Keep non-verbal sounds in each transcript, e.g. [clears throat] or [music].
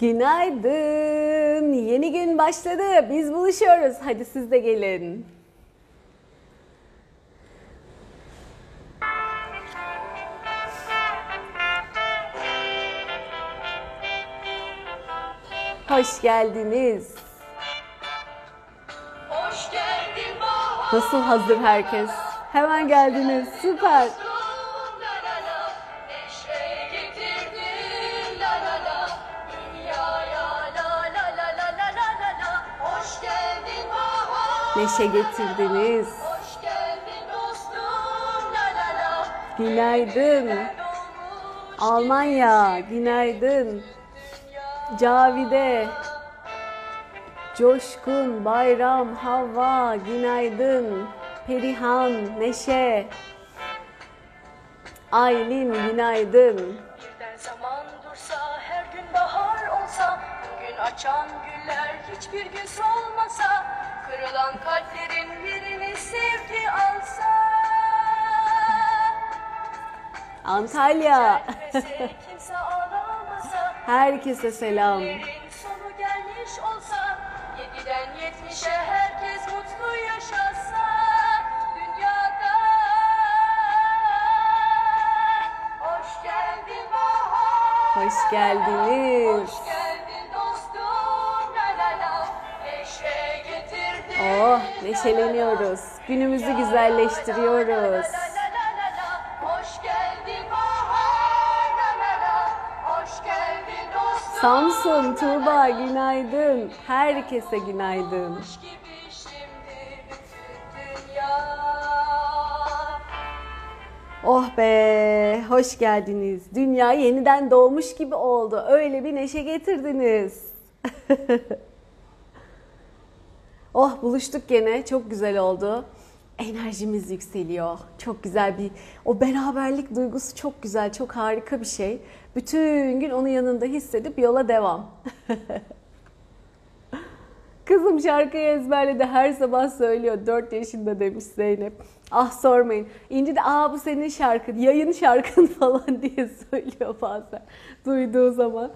Günaydın. Yeni gün başladı. Biz buluşuyoruz. Hadi siz de gelin. Hoş geldiniz. Hoş geldin. Nasıl hazır herkes? Hemen geldiniz. Süper. Neşe getirdiniz. Günaydın. Almanya. Günaydın. Cavide. Coşkun, Bayram, Havva, günaydın. Perihan, Neşe. Aylin, günaydın. Antalya. Herkese selam. sonu gelmiş olsa, yediden yetmişe herkes mutlu yaşasa, dünyada. Hoş geldin bahar. Hoş geldiniz. Hoş geldin dostum la la la Neşe getirdin Oh, neşeleniyoruz. Günümüzü güzelleştiriyoruz. Samsun, Tuğba, günaydın. Herkese günaydın. Oh be, hoş geldiniz. Dünya yeniden doğmuş gibi oldu. Öyle bir neşe getirdiniz. [laughs] oh buluştuk gene. Çok güzel oldu. Enerjimiz yükseliyor. Çok güzel bir o beraberlik duygusu çok güzel, çok harika bir şey. Bütün gün onu yanında hissedip yola devam. [laughs] Kızım şarkıyı ezberledi her sabah söylüyor. 4 yaşında demiş Zeynep. Ah sormayın. İnci de aa bu senin şarkın, yayın şarkın [laughs] falan diye söylüyor bazen. Duyduğu zaman.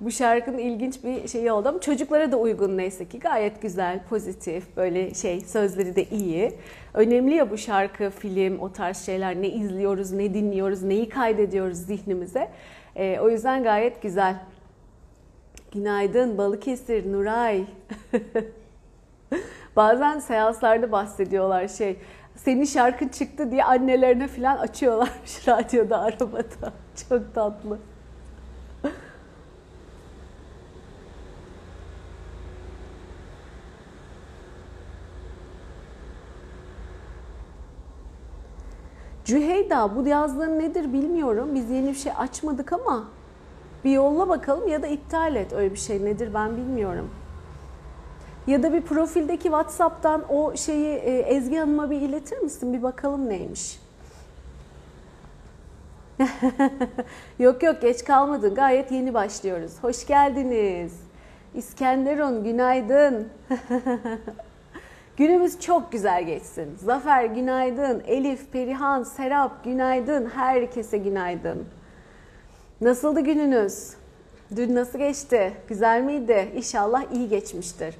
Bu şarkının ilginç bir şeyi oldu ama çocuklara da uygun neyse ki. Gayet güzel, pozitif, böyle şey sözleri de iyi. Önemli ya bu şarkı, film, o tarz şeyler. Ne izliyoruz, ne dinliyoruz, neyi kaydediyoruz zihnimize. Ee, o yüzden gayet güzel. Günaydın Balıkesir, Nuray. [laughs] Bazen seanslarda bahsediyorlar şey. Senin şarkın çıktı diye annelerine falan açıyorlarmış [laughs] radyoda, arabada. Çok tatlı. Cüheyda bu yazdığın nedir bilmiyorum. Biz yeni bir şey açmadık ama bir yolla bakalım ya da iptal et öyle bir şey nedir ben bilmiyorum. Ya da bir profildeki WhatsApp'tan o şeyi e, Ezgi Hanım'a bir iletir misin? Bir bakalım neymiş. [laughs] yok yok geç kalmadın. Gayet yeni başlıyoruz. Hoş geldiniz. İskenderun günaydın. [laughs] Günümüz çok güzel geçsin. Zafer günaydın. Elif, Perihan, Serap günaydın. Herkese günaydın. Nasıldı gününüz? Dün nasıl geçti? Güzel miydi? İnşallah iyi geçmiştir.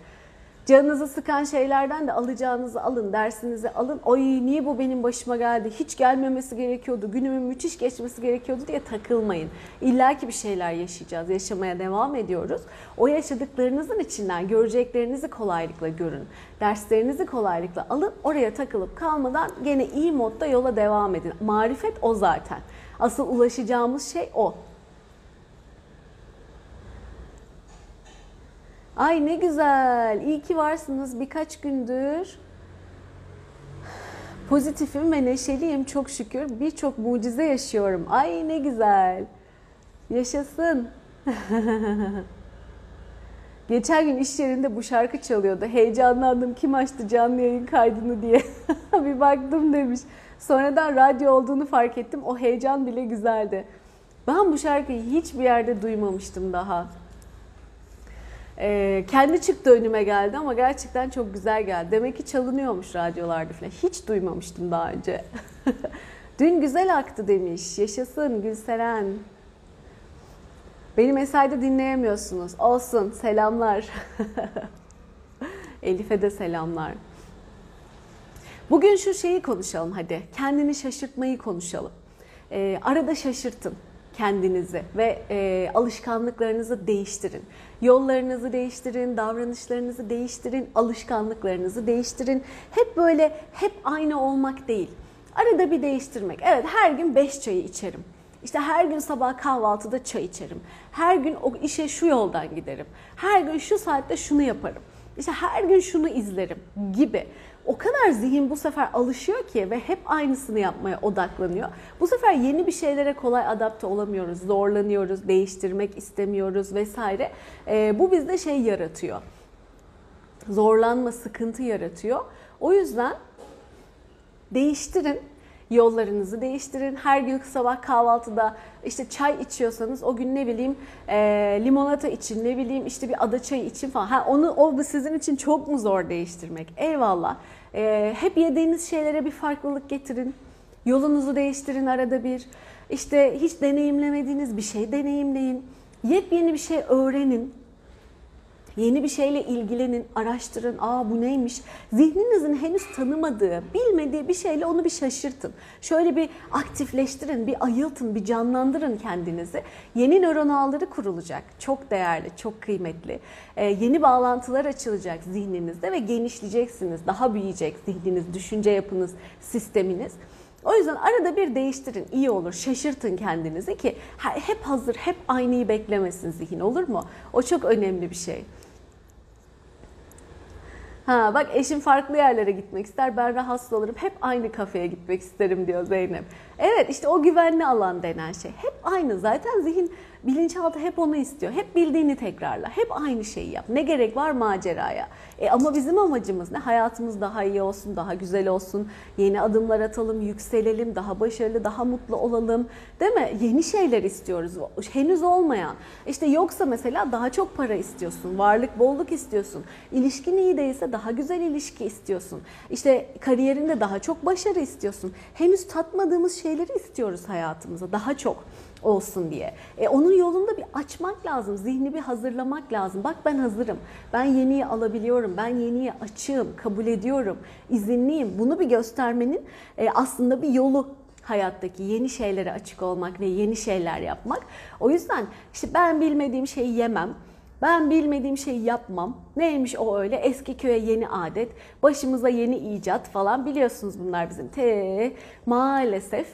Canınızı sıkan şeylerden de alacağınızı alın, dersinizi alın. Ay niye bu benim başıma geldi? Hiç gelmemesi gerekiyordu. Günümün müthiş geçmesi gerekiyordu diye takılmayın. İlla ki bir şeyler yaşayacağız. Yaşamaya devam ediyoruz. O yaşadıklarınızın içinden göreceklerinizi kolaylıkla görün. Derslerinizi kolaylıkla alın. Oraya takılıp kalmadan gene iyi modda yola devam edin. Marifet o zaten. Asıl ulaşacağımız şey o. Ay ne güzel. İyi ki varsınız birkaç gündür. Pozitifim ve neşeliyim çok şükür. Birçok mucize yaşıyorum. Ay ne güzel. Yaşasın. [laughs] Geçen gün iş yerinde bu şarkı çalıyordu. Heyecanlandım kim açtı canlı yayın kaydını diye. [laughs] bir baktım demiş. Sonradan radyo olduğunu fark ettim. O heyecan bile güzeldi. Ben bu şarkıyı hiçbir yerde duymamıştım daha. Ee, kendi çıktı önüme geldi ama gerçekten çok güzel geldi. Demek ki çalınıyormuş radyolarda falan. Hiç duymamıştım daha önce. [laughs] Dün güzel aktı demiş. Yaşasın Gülseren. Beni mesajda dinleyemiyorsunuz. Olsun. Selamlar. [laughs] Elif'e de selamlar. Bugün şu şeyi konuşalım hadi. Kendini şaşırtmayı konuşalım. Ee, arada şaşırtın kendinizi ve e, alışkanlıklarınızı değiştirin. Yollarınızı değiştirin, davranışlarınızı değiştirin, alışkanlıklarınızı değiştirin. Hep böyle hep aynı olmak değil. Arada bir değiştirmek. Evet her gün 5 çayı içerim. İşte her gün sabah kahvaltıda çay içerim. Her gün o işe şu yoldan giderim. Her gün şu saatte şunu yaparım. İşte her gün şunu izlerim gibi. O kadar zihin bu sefer alışıyor ki ve hep aynısını yapmaya odaklanıyor. Bu sefer yeni bir şeylere kolay adapte olamıyoruz, zorlanıyoruz, değiştirmek istemiyoruz vesaire. Ee, bu bizde şey yaratıyor. Zorlanma, sıkıntı yaratıyor. O yüzden değiştirin yollarınızı değiştirin. Her gün sabah kahvaltıda işte çay içiyorsanız o gün ne bileyim e, limonata için ne bileyim işte bir ada çayı için falan. Ha, onu o sizin için çok mu zor değiştirmek? Eyvallah. E, hep yediğiniz şeylere bir farklılık getirin. Yolunuzu değiştirin arada bir. İşte hiç deneyimlemediğiniz bir şey deneyimleyin. Yepyeni bir şey öğrenin. Yeni bir şeyle ilgilenin, araştırın. Aa bu neymiş? Zihninizin henüz tanımadığı, bilmediği bir şeyle onu bir şaşırtın. Şöyle bir aktifleştirin, bir ayıltın, bir canlandırın kendinizi. Yeni nöron ağları kurulacak. Çok değerli, çok kıymetli. Ee, yeni bağlantılar açılacak zihninizde ve genişleyeceksiniz. Daha büyüyecek zihniniz, düşünce yapınız, sisteminiz. O yüzden arada bir değiştirin, iyi olur. Şaşırtın kendinizi ki hep hazır, hep aynıyı beklemesin zihin olur mu? O çok önemli bir şey. Ha bak eşim farklı yerlere gitmek ister. Ben rahatsız olurum. Hep aynı kafeye gitmek isterim diyor Zeynep. Evet işte o güvenli alan denen şey. Hep aynı. Zaten zihin bilinçaltı hep onu istiyor. Hep bildiğini tekrarla. Hep aynı şeyi yap. Ne gerek var maceraya? E ama bizim amacımız ne? Hayatımız daha iyi olsun, daha güzel olsun. Yeni adımlar atalım, yükselelim, daha başarılı, daha mutlu olalım. Değil mi? Yeni şeyler istiyoruz. Henüz olmayan. İşte yoksa mesela daha çok para istiyorsun. Varlık, bolluk istiyorsun. İlişkin iyi değilse daha güzel ilişki istiyorsun. İşte kariyerinde daha çok başarı istiyorsun. Henüz tatmadığımız şeyleri istiyoruz hayatımıza. Daha çok olsun diye. E, onun yolunda bir açmak lazım, zihni bir hazırlamak lazım. Bak ben hazırım, ben yeniyi alabiliyorum, ben yeniyi açığım, kabul ediyorum, izinliyim. Bunu bir göstermenin e, aslında bir yolu hayattaki yeni şeylere açık olmak ve yeni şeyler yapmak. O yüzden işte ben bilmediğim şeyi yemem. Ben bilmediğim şeyi yapmam. Neymiş o öyle? Eski köye yeni adet, başımıza yeni icat falan biliyorsunuz bunlar bizim. Te maalesef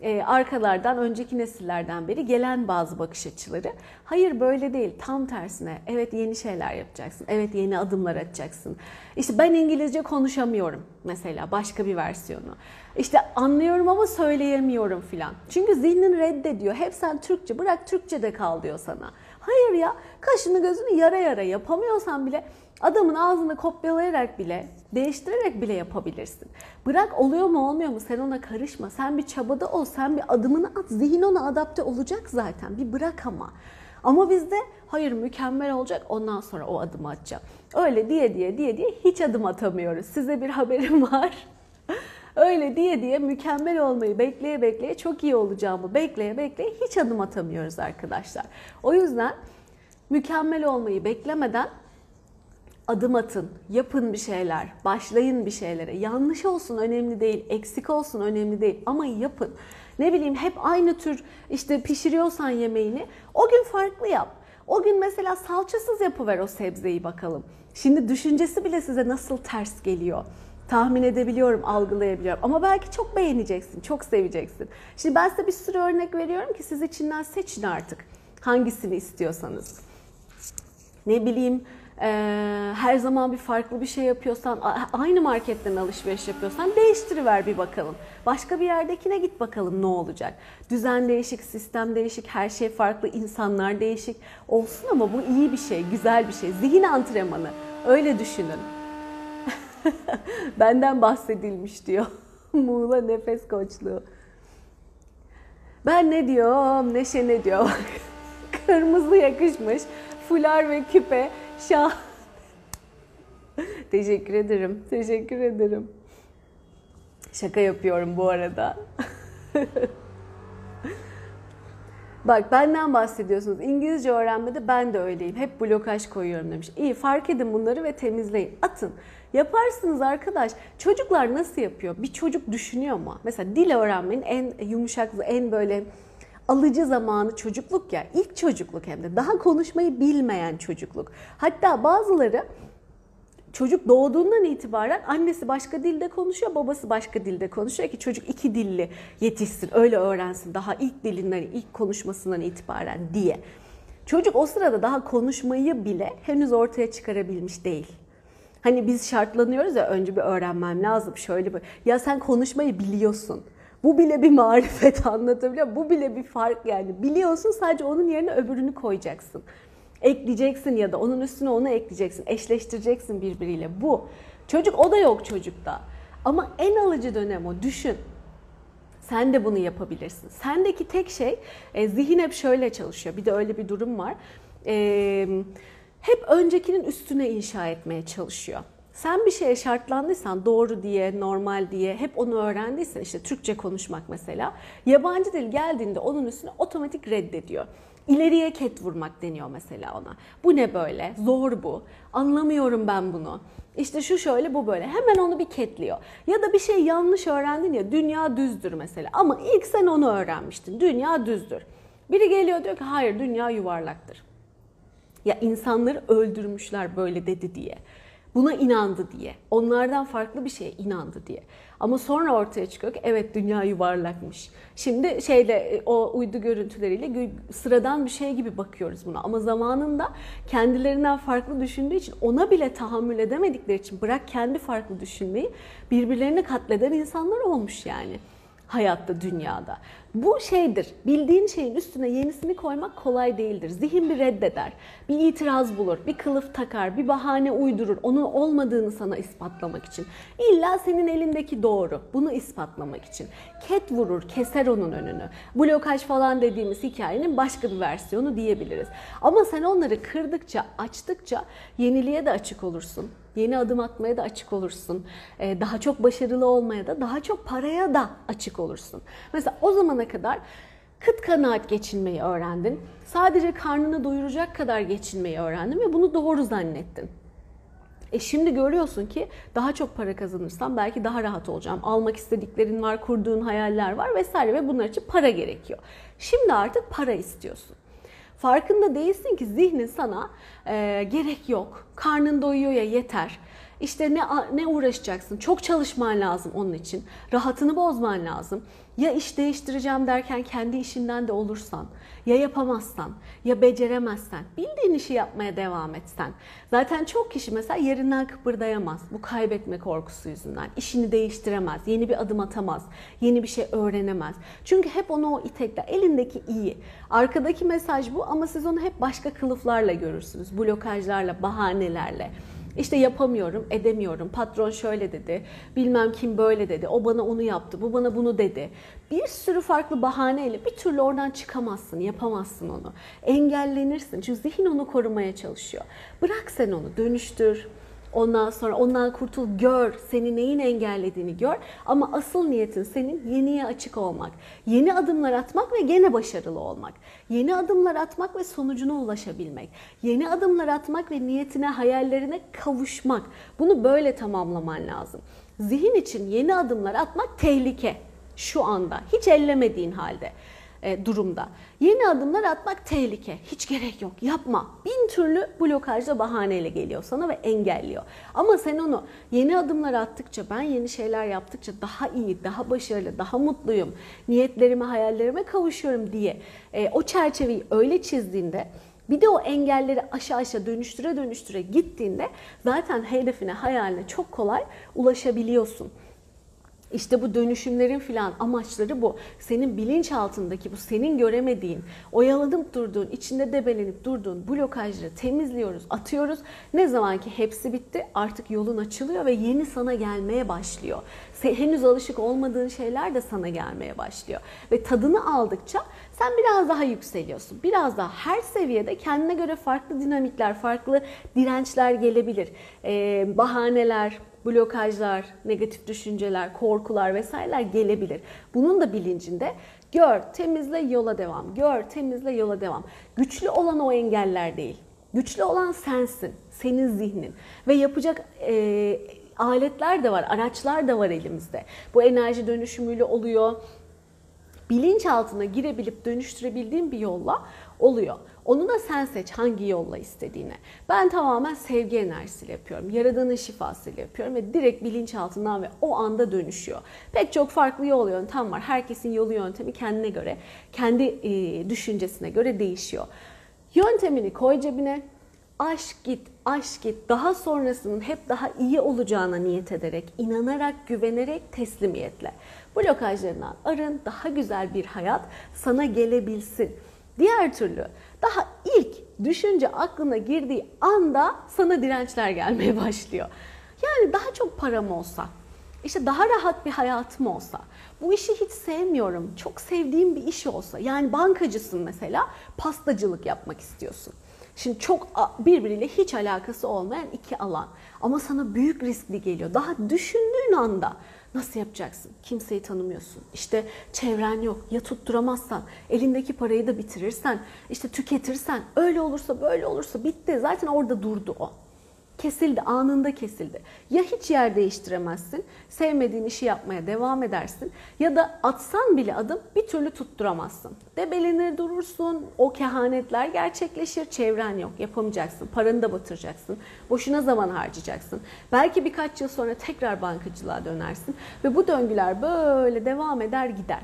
e, arkalardan, önceki nesillerden beri gelen bazı bakış açıları. Hayır böyle değil, tam tersine. Evet yeni şeyler yapacaksın, evet yeni adımlar atacaksın. İşte ben İngilizce konuşamıyorum mesela, başka bir versiyonu. İşte anlıyorum ama söyleyemiyorum filan. Çünkü zihnin reddediyor. Hep sen Türkçe, bırak Türkçe de kal diyor sana. Hayır ya, kaşını gözünü yara yara yapamıyorsan bile Adamın ağzını kopyalayarak bile, değiştirerek bile yapabilirsin. Bırak oluyor mu olmuyor mu sen ona karışma. Sen bir çabada ol, sen bir adımını at. Zihin ona adapte olacak zaten. Bir bırak ama. Ama bizde hayır mükemmel olacak ondan sonra o adımı atacağım. Öyle diye diye diye diye hiç adım atamıyoruz. Size bir haberim [laughs] var. Öyle diye diye mükemmel olmayı bekleye bekleye çok iyi olacağımı bekleye bekleye hiç adım atamıyoruz arkadaşlar. O yüzden mükemmel olmayı beklemeden adım atın, yapın bir şeyler, başlayın bir şeylere. Yanlış olsun önemli değil, eksik olsun önemli değil ama yapın. Ne bileyim hep aynı tür işte pişiriyorsan yemeğini o gün farklı yap. O gün mesela salçasız yapıver o sebzeyi bakalım. Şimdi düşüncesi bile size nasıl ters geliyor tahmin edebiliyorum, algılayabiliyorum. Ama belki çok beğeneceksin, çok seveceksin. Şimdi ben size bir sürü örnek veriyorum ki siz içinden seçin artık hangisini istiyorsanız. Ne bileyim ee, her zaman bir farklı bir şey yapıyorsan, aynı marketten alışveriş yapıyorsan değiştiriver bir bakalım. Başka bir yerdekine git bakalım ne olacak. Düzen değişik, sistem değişik, her şey farklı, insanlar değişik olsun ama bu iyi bir şey, güzel bir şey. Zihin antrenmanı. Öyle düşünün. [laughs] Benden bahsedilmiş diyor. [laughs] Muğla nefes koçluğu. Ben ne diyorum, Neşe ne diyor. [laughs] Kırmızı yakışmış, fular ve küpe Şah. Teşekkür ederim. Teşekkür ederim. Şaka yapıyorum bu arada. Bak benden bahsediyorsunuz. İngilizce öğrenmede ben de öyleyim. Hep blokaj koyuyorum demiş. İyi fark edin bunları ve temizleyin. Atın. Yaparsınız arkadaş. Çocuklar nasıl yapıyor? Bir çocuk düşünüyor mu? Mesela dil öğrenmenin en yumuşak, en böyle alıcı zamanı çocukluk ya. İlk çocukluk hem de. Daha konuşmayı bilmeyen çocukluk. Hatta bazıları çocuk doğduğundan itibaren annesi başka dilde konuşuyor, babası başka dilde konuşuyor ki çocuk iki dilli yetişsin, öyle öğrensin daha ilk dilinden, ilk konuşmasından itibaren diye. Çocuk o sırada daha konuşmayı bile henüz ortaya çıkarabilmiş değil. Hani biz şartlanıyoruz ya önce bir öğrenmem lazım şöyle bir. Ya sen konuşmayı biliyorsun. Bu bile bir marifet [laughs] anlatabiliyor? Bu bile bir fark yani. Biliyorsun sadece onun yerine öbürünü koyacaksın ekleyeceksin ya da onun üstüne onu ekleyeceksin. Eşleştireceksin birbiriyle. Bu. Çocuk o da yok çocukta. Ama en alıcı dönem o. Düşün. Sen de bunu yapabilirsin. Sendeki tek şey e, zihin hep şöyle çalışıyor. Bir de öyle bir durum var. E, hep öncekinin üstüne inşa etmeye çalışıyor. Sen bir şeye şartlandıysan doğru diye, normal diye hep onu öğrendiysen işte Türkçe konuşmak mesela yabancı dil geldiğinde onun üstüne otomatik reddediyor. İleriye ket vurmak deniyor mesela ona. Bu ne böyle? Zor bu. Anlamıyorum ben bunu. İşte şu şöyle bu böyle. Hemen onu bir ketliyor. Ya da bir şey yanlış öğrendin ya dünya düzdür mesela. Ama ilk sen onu öğrenmiştin. Dünya düzdür. Biri geliyor diyor ki hayır dünya yuvarlaktır. Ya insanları öldürmüşler böyle dedi diye. Buna inandı diye. Onlardan farklı bir şeye inandı diye. Ama sonra ortaya çıkıyor ki evet dünya yuvarlakmış. Şimdi şeyle e, o uydu görüntüleriyle sıradan bir şey gibi bakıyoruz buna. Ama zamanında kendilerinden farklı düşündüğü için ona bile tahammül edemedikleri için bırak kendi farklı düşünmeyi birbirlerini katleden insanlar olmuş yani hayatta, dünyada. Bu şeydir, bildiğin şeyin üstüne yenisini koymak kolay değildir. Zihin bir reddeder, bir itiraz bulur, bir kılıf takar, bir bahane uydurur. Onun olmadığını sana ispatlamak için. İlla senin elindeki doğru, bunu ispatlamak için. Ket vurur, keser onun önünü. Blokaj falan dediğimiz hikayenin başka bir versiyonu diyebiliriz. Ama sen onları kırdıkça, açtıkça yeniliğe de açık olursun yeni adım atmaya da açık olursun. Ee, daha çok başarılı olmaya da, daha çok paraya da açık olursun. Mesela o zamana kadar kıt kanaat geçinmeyi öğrendin. Sadece karnını doyuracak kadar geçinmeyi öğrendin ve bunu doğru zannettin. E şimdi görüyorsun ki daha çok para kazanırsam belki daha rahat olacağım. Almak istediklerin var, kurduğun hayaller var vesaire ve bunlar için para gerekiyor. Şimdi artık para istiyorsun. Farkında değilsin ki zihnin sana e, gerek yok. Karnın doyuyor ya yeter. İşte ne ne uğraşacaksın? Çok çalışman lazım onun için. Rahatını bozman lazım. Ya iş değiştireceğim derken kendi işinden de olursan, ya yapamazsan, ya beceremezsen, bildiğin işi yapmaya devam etsen. Zaten çok kişi mesela yerinden kıpırdayamaz bu kaybetme korkusu yüzünden. İşini değiştiremez, yeni bir adım atamaz, yeni bir şey öğrenemez. Çünkü hep onu o itekle, elindeki iyi. Arkadaki mesaj bu ama siz onu hep başka kılıflarla görürsünüz. Blokajlarla, bahanelerle. İşte yapamıyorum, edemiyorum. Patron şöyle dedi, bilmem kim böyle dedi, o bana onu yaptı, bu bana bunu dedi. Bir sürü farklı bahaneyle bir türlü oradan çıkamazsın, yapamazsın onu. Engellenirsin çünkü zihin onu korumaya çalışıyor. Bırak sen onu, dönüştür, Ondan sonra ondan kurtul, gör, seni neyin engellediğini gör. Ama asıl niyetin senin yeniye açık olmak. Yeni adımlar atmak ve gene başarılı olmak. Yeni adımlar atmak ve sonucuna ulaşabilmek. Yeni adımlar atmak ve niyetine, hayallerine kavuşmak. Bunu böyle tamamlaman lazım. Zihin için yeni adımlar atmak tehlike şu anda. Hiç ellemediğin halde durumda. Yeni adımlar atmak tehlike. Hiç gerek yok. Yapma. Bin türlü blokajla bahaneyle geliyor sana ve engelliyor. Ama sen onu yeni adımlar attıkça, ben yeni şeyler yaptıkça daha iyi, daha başarılı, daha mutluyum, niyetlerime, hayallerime kavuşuyorum diye e, o çerçeveyi öyle çizdiğinde bir de o engelleri aşağı aşağı dönüştüre dönüştüre gittiğinde zaten hedefine, hayaline çok kolay ulaşabiliyorsun. İşte bu dönüşümlerin filan amaçları bu. Senin bilinç altındaki bu senin göremediğin, oyalanıp durduğun, içinde debelenip durduğun blokajları temizliyoruz, atıyoruz. Ne zaman ki hepsi bitti artık yolun açılıyor ve yeni sana gelmeye başlıyor. Henüz alışık olmadığın şeyler de sana gelmeye başlıyor. Ve tadını aldıkça sen biraz daha yükseliyorsun. Biraz daha her seviyede kendine göre farklı dinamikler, farklı dirençler gelebilir. Ee, bahaneler, blokajlar, negatif düşünceler, korkular vesaireler gelebilir. Bunun da bilincinde Gör, temizle, yola devam. Gör, temizle, yola devam. Güçlü olan o engeller değil. Güçlü olan sensin, senin zihnin. Ve yapacak e, aletler de var, araçlar da var elimizde. Bu enerji dönüşümüyle oluyor. Bilinçaltına girebilip dönüştürebildiğin bir yolla oluyor. Onu da sen seç hangi yolla istediğine. Ben tamamen sevgi enerjisiyle yapıyorum. Yaradanın şifasıyla yapıyorum ve direkt bilinçaltından ve o anda dönüşüyor. Pek çok farklı yol yöntem var. Herkesin yolu yöntemi kendine göre, kendi e, düşüncesine göre değişiyor. Yöntemini koy cebine, aşk git, aşk git. Daha sonrasının hep daha iyi olacağına niyet ederek, inanarak, güvenerek, teslimiyetle. Blokajlarından arın, daha güzel bir hayat sana gelebilsin. Diğer türlü daha ilk düşünce aklına girdiği anda sana dirençler gelmeye başlıyor. Yani daha çok param olsa, işte daha rahat bir hayatım olsa, bu işi hiç sevmiyorum, çok sevdiğim bir iş olsa, yani bankacısın mesela, pastacılık yapmak istiyorsun. Şimdi çok birbiriyle hiç alakası olmayan iki alan. Ama sana büyük riskli geliyor. Daha düşündüğün anda Nasıl yapacaksın? Kimseyi tanımıyorsun. İşte çevren yok. Ya tutturamazsan, elindeki parayı da bitirirsen, işte tüketirsen, öyle olursa böyle olursa bitti. Zaten orada durdu o kesildi, anında kesildi. Ya hiç yer değiştiremezsin, sevmediğin işi yapmaya devam edersin ya da atsan bile adım bir türlü tutturamazsın. Debelenir durursun, o kehanetler gerçekleşir, çevren yok, yapamayacaksın, paranı da batıracaksın, boşuna zaman harcayacaksın. Belki birkaç yıl sonra tekrar bankacılığa dönersin ve bu döngüler böyle devam eder gider.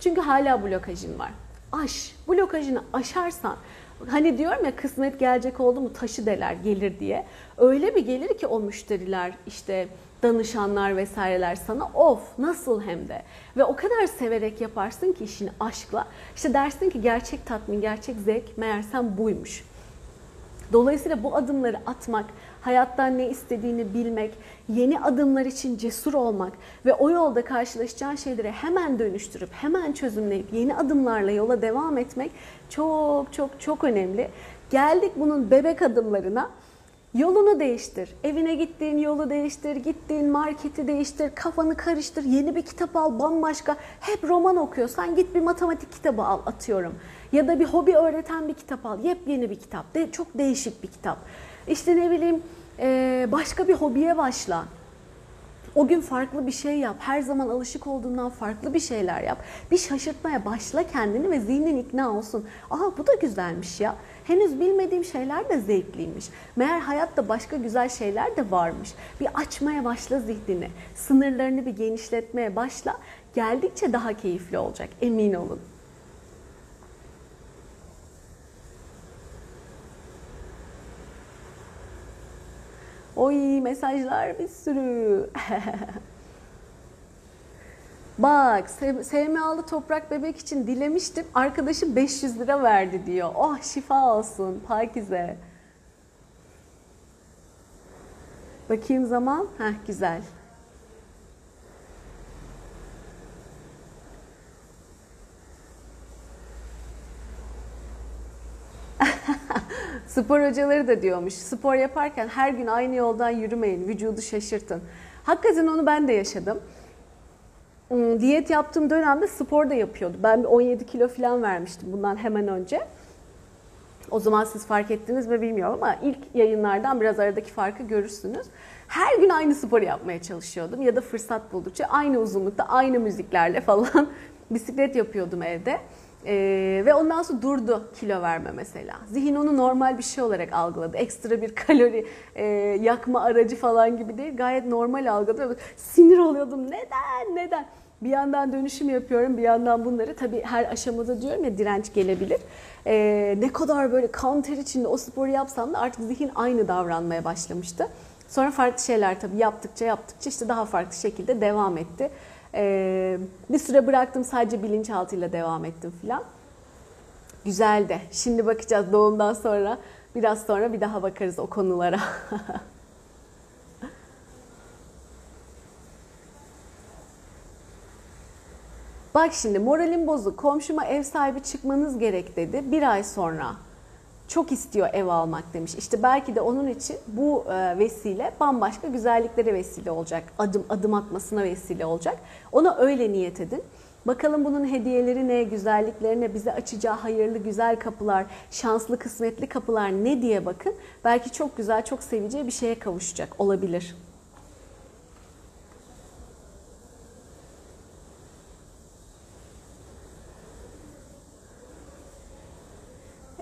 Çünkü hala blokajın var. Aş, blokajını aşarsan Hani diyorum ya kısmet gelecek oldu mu taşı deler gelir diye. Öyle bir gelir ki o müşteriler işte danışanlar vesaireler sana of nasıl hem de. Ve o kadar severek yaparsın ki işini aşkla. İşte dersin ki gerçek tatmin, gerçek zevk meğersem buymuş. Dolayısıyla bu adımları atmak, hayattan ne istediğini bilmek, yeni adımlar için cesur olmak ve o yolda karşılaşacağın şeyleri hemen dönüştürüp, hemen çözümleyip yeni adımlarla yola devam etmek çok çok çok önemli. Geldik bunun bebek adımlarına. Yolunu değiştir. Evine gittiğin yolu değiştir, gittiğin marketi değiştir, kafanı karıştır, yeni bir kitap al, bambaşka. Hep roman okuyorsan git bir matematik kitabı al atıyorum. Ya da bir hobi öğreten bir kitap al, yepyeni bir kitap. De, çok değişik bir kitap. İşte ne bileyim başka bir hobiye başla. O gün farklı bir şey yap. Her zaman alışık olduğundan farklı bir şeyler yap. Bir şaşırtmaya başla kendini ve zihnin ikna olsun. Aa bu da güzelmiş ya. Henüz bilmediğim şeyler de zevkliymiş. Meğer hayatta başka güzel şeyler de varmış. Bir açmaya başla zihnini. Sınırlarını bir genişletmeye başla. Geldikçe daha keyifli olacak emin olun. Oy mesajlar bir sürü. [laughs] Bak SMA'lı toprak bebek için dilemiştim. Arkadaşım 500 lira verdi diyor. Oh şifa olsun Pakize. Bakayım zaman. Heh güzel. Spor hocaları da diyormuş. Spor yaparken her gün aynı yoldan yürümeyin. Vücudu şaşırtın. Hakikaten onu ben de yaşadım. Hmm, diyet yaptığım dönemde spor da yapıyordu. Ben 17 kilo falan vermiştim bundan hemen önce. O zaman siz fark ettiniz mi bilmiyorum ama ilk yayınlardan biraz aradaki farkı görürsünüz. Her gün aynı spor yapmaya çalışıyordum ya da fırsat buldukça aynı uzunlukta aynı müziklerle falan [laughs] bisiklet yapıyordum evde. Ee, ve ondan sonra durdu kilo verme mesela. Zihin onu normal bir şey olarak algıladı. Ekstra bir kalori e, yakma aracı falan gibi değil. Gayet normal algıladı. Sinir oluyordum. Neden? Neden? Bir yandan dönüşüm yapıyorum, bir yandan bunları tabii her aşamada diyorum ya direnç gelebilir. Ee, ne kadar böyle kan içinde o sporu yapsam da artık zihin aynı davranmaya başlamıştı. Sonra farklı şeyler tabii yaptıkça yaptıkça işte daha farklı şekilde devam etti. Ee, bir süre bıraktım sadece bilinçaltıyla devam ettim filan. Güzeldi. Şimdi bakacağız doğumdan sonra. Biraz sonra bir daha bakarız o konulara. [laughs] Bak şimdi moralim bozuk. Komşuma ev sahibi çıkmanız gerek dedi. Bir ay sonra çok istiyor ev almak demiş. İşte belki de onun için bu e, vesile bambaşka güzelliklere vesile olacak. Adım adım atmasına vesile olacak. Ona öyle niyet edin. Bakalım bunun hediyeleri ne, güzellikleri ne, bize açacağı hayırlı güzel kapılar, şanslı kısmetli kapılar ne diye bakın. Belki çok güzel, çok seveceği bir şeye kavuşacak olabilir.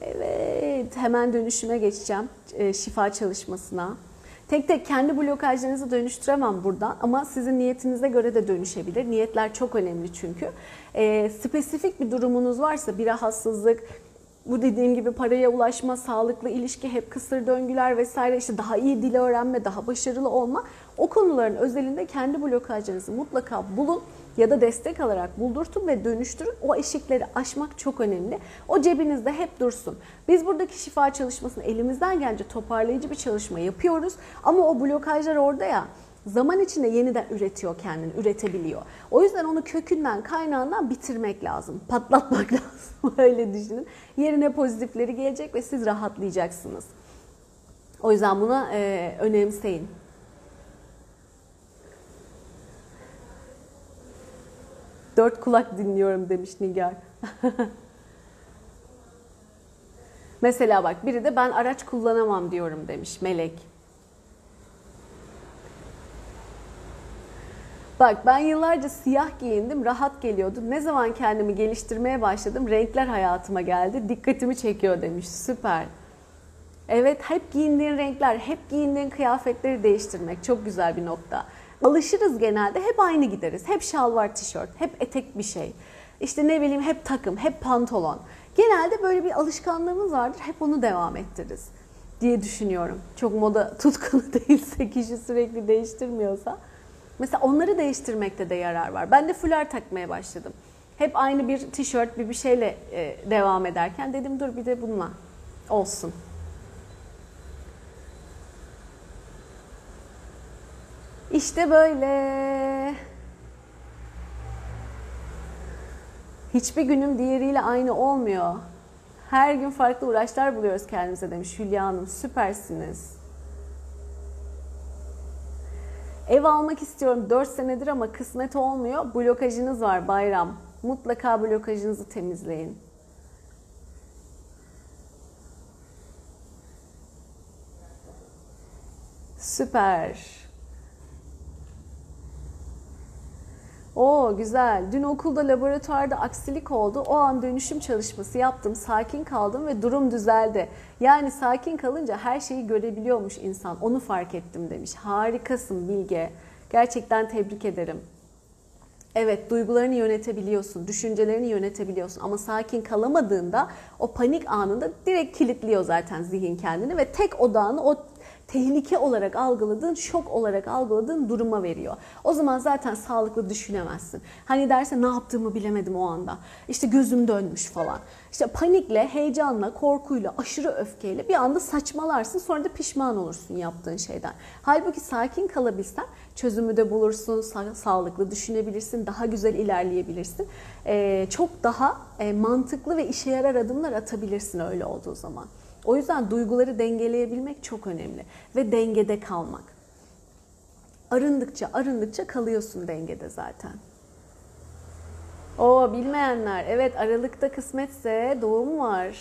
Evet, hemen dönüşüme geçeceğim. E, şifa çalışmasına. Tek tek kendi blokajlarınızı dönüştüremem buradan ama sizin niyetinize göre de dönüşebilir. Niyetler çok önemli çünkü. E, spesifik bir durumunuz varsa bir rahatsızlık, bu dediğim gibi paraya ulaşma, sağlıklı ilişki, hep kısır döngüler vesaire işte daha iyi dil öğrenme, daha başarılı olma. O konuların özelinde kendi blokajlarınızı mutlaka bulun ya da destek alarak buldurtun ve dönüştürün. O eşikleri aşmak çok önemli. O cebinizde hep dursun. Biz buradaki şifa çalışmasını elimizden gelince toparlayıcı bir çalışma yapıyoruz. Ama o blokajlar orada ya zaman içinde yeniden üretiyor kendini, üretebiliyor. O yüzden onu kökünden, kaynağından bitirmek lazım. Patlatmak [laughs] lazım. Öyle düşünün. Yerine pozitifleri gelecek ve siz rahatlayacaksınız. O yüzden buna e, önemseyin. Dört kulak dinliyorum demiş Nigar. [laughs] Mesela bak biri de ben araç kullanamam diyorum demiş Melek. Bak ben yıllarca siyah giyindim, rahat geliyordu. Ne zaman kendimi geliştirmeye başladım, renkler hayatıma geldi. Dikkatimi çekiyor demiş. Süper. Evet, hep giyindiğin renkler, hep giyindiğin kıyafetleri değiştirmek çok güzel bir nokta. Alışırız genelde, hep aynı gideriz. Hep şalvar, tişört, hep etek bir şey. İşte ne bileyim hep takım, hep pantolon. Genelde böyle bir alışkanlığımız vardır, hep onu devam ettiririz diye düşünüyorum. Çok moda [laughs] tutkunu değilse, kişi sürekli değiştirmiyorsa. Mesela onları değiştirmekte de yarar var. Ben de fular takmaya başladım. Hep aynı bir tişört, bir bir şeyle e, devam ederken dedim dur bir de bununla olsun. İşte böyle. Hiçbir günüm diğeriyle aynı olmuyor. Her gün farklı uğraşlar buluyoruz kendimize demiş Hülya Hanım. Süpersiniz. Ev almak istiyorum 4 senedir ama kısmet olmuyor. Blokajınız var bayram. Mutlaka blokajınızı temizleyin. Süper. O güzel. Dün okulda laboratuvarda aksilik oldu. O an dönüşüm çalışması yaptım. Sakin kaldım ve durum düzeldi. Yani sakin kalınca her şeyi görebiliyormuş insan. Onu fark ettim demiş. Harikasın Bilge. Gerçekten tebrik ederim. Evet, duygularını yönetebiliyorsun, düşüncelerini yönetebiliyorsun ama sakin kalamadığında o panik anında direkt kilitliyor zaten zihin kendini ve tek odağını o tehlike olarak algıladığın, şok olarak algıladığın duruma veriyor. O zaman zaten sağlıklı düşünemezsin. Hani derse ne yaptığımı bilemedim o anda. İşte gözüm dönmüş falan. İşte panikle, heyecanla, korkuyla, aşırı öfkeyle bir anda saçmalarsın sonra da pişman olursun yaptığın şeyden. Halbuki sakin kalabilsen çözümü de bulursun, sa- sağlıklı düşünebilirsin, daha güzel ilerleyebilirsin. Ee, çok daha e, mantıklı ve işe yarar adımlar atabilirsin öyle olduğu zaman. O yüzden duyguları dengeleyebilmek çok önemli ve dengede kalmak. Arındıkça arındıkça kalıyorsun dengede zaten. O bilmeyenler evet Aralık'ta kısmetse doğum var.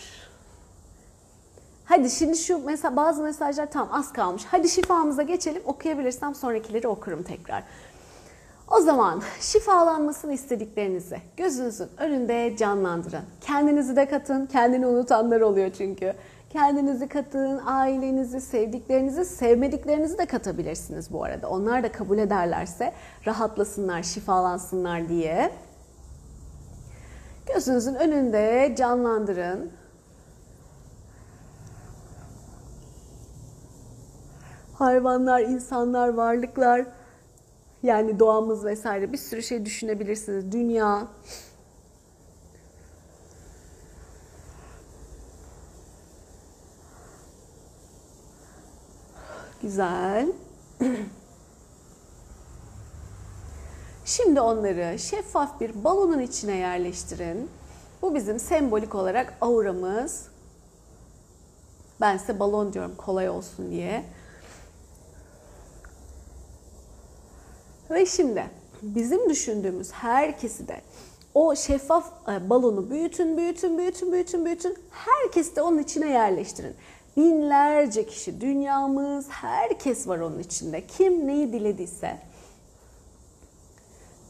Hadi şimdi şu mesela bazı mesajlar tam az kalmış. Hadi şifamıza geçelim. Okuyabilirsem sonrakileri okurum tekrar. O zaman şifalanmasını istediklerinizi gözünüzün önünde canlandırın. Kendinizi de katın. Kendini unutanlar oluyor çünkü. Kendinizi katın, ailenizi, sevdiklerinizi, sevmediklerinizi de katabilirsiniz bu arada. Onlar da kabul ederlerse rahatlasınlar, şifalansınlar diye. Gözünüzün önünde canlandırın. Hayvanlar, insanlar, varlıklar, yani doğamız vesaire bir sürü şey düşünebilirsiniz. Dünya, Güzel. Şimdi onları şeffaf bir balonun içine yerleştirin. Bu bizim sembolik olarak auramız. Ben size balon diyorum kolay olsun diye. Ve şimdi bizim düşündüğümüz herkesi de O şeffaf e, balonu büyütün, büyütün, büyütün, büyütün, büyütün. Herkes de onun içine yerleştirin. Binlerce kişi, dünyamız, herkes var onun içinde. Kim neyi dilediyse.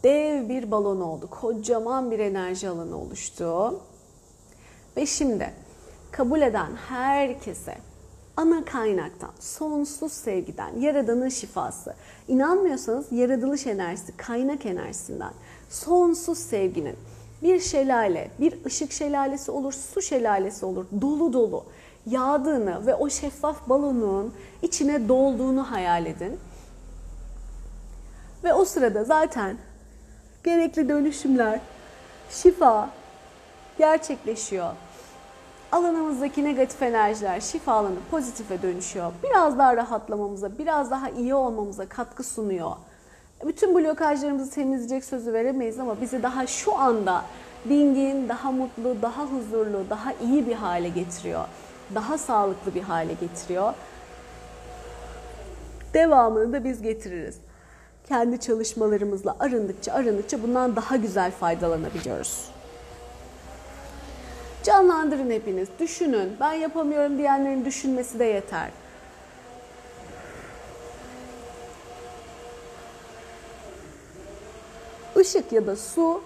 Dev bir balon oldu. Kocaman bir enerji alanı oluştu. Ve şimdi kabul eden herkese ana kaynaktan, sonsuz sevgiden, yaradanın şifası. İnanmıyorsanız yaratılış enerjisi, kaynak enerjisinden, sonsuz sevginin bir şelale, bir ışık şelalesi olur, su şelalesi olur, dolu dolu yağdığını ve o şeffaf balonun içine dolduğunu hayal edin. Ve o sırada zaten gerekli dönüşümler, şifa gerçekleşiyor. Alanımızdaki negatif enerjiler şifalanıp pozitife dönüşüyor. Biraz daha rahatlamamıza, biraz daha iyi olmamıza katkı sunuyor. Bütün blokajlarımızı temizleyecek sözü veremeyiz ama bizi daha şu anda dingin, daha mutlu, daha huzurlu, daha iyi bir hale getiriyor. Daha sağlıklı bir hale getiriyor. Devamını da biz getiririz. Kendi çalışmalarımızla arındıkça arındıkça bundan daha güzel faydalanabiliyoruz. Canlandırın hepiniz. Düşünün. Ben yapamıyorum diyenlerin düşünmesi de yeter. Işık ya da su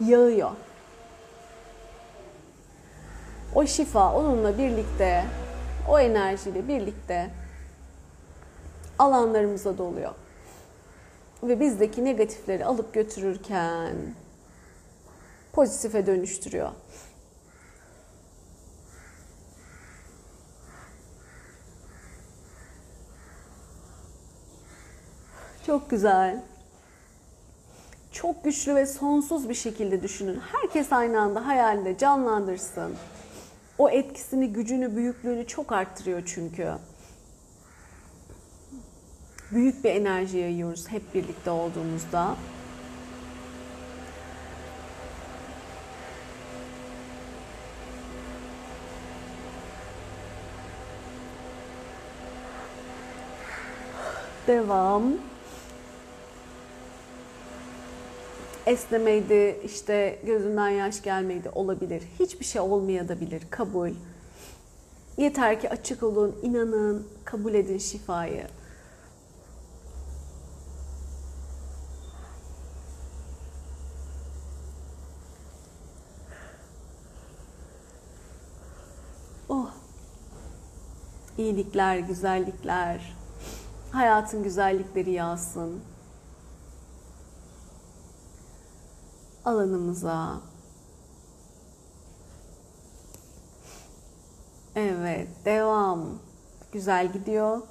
yağıyor. O şifa onunla birlikte, o enerjiyle birlikte alanlarımıza doluyor. Ve bizdeki negatifleri alıp götürürken pozitife dönüştürüyor. Çok güzel. Çok güçlü ve sonsuz bir şekilde düşünün. Herkes aynı anda hayalinde canlandırsın. O etkisini, gücünü, büyüklüğünü çok arttırıyor çünkü. Büyük bir enerji yayıyoruz hep birlikte olduğumuzda. Devam. Esnemeydi, işte gözünden yaş gelmeydi olabilir. Hiçbir şey olmayabilir. Kabul. Yeter ki açık olun, inanın, kabul edin şifayı. Oh. İyilikler, güzellikler, hayatın güzellikleri yağsın. Alanımıza. Evet, devam. Güzel gidiyor.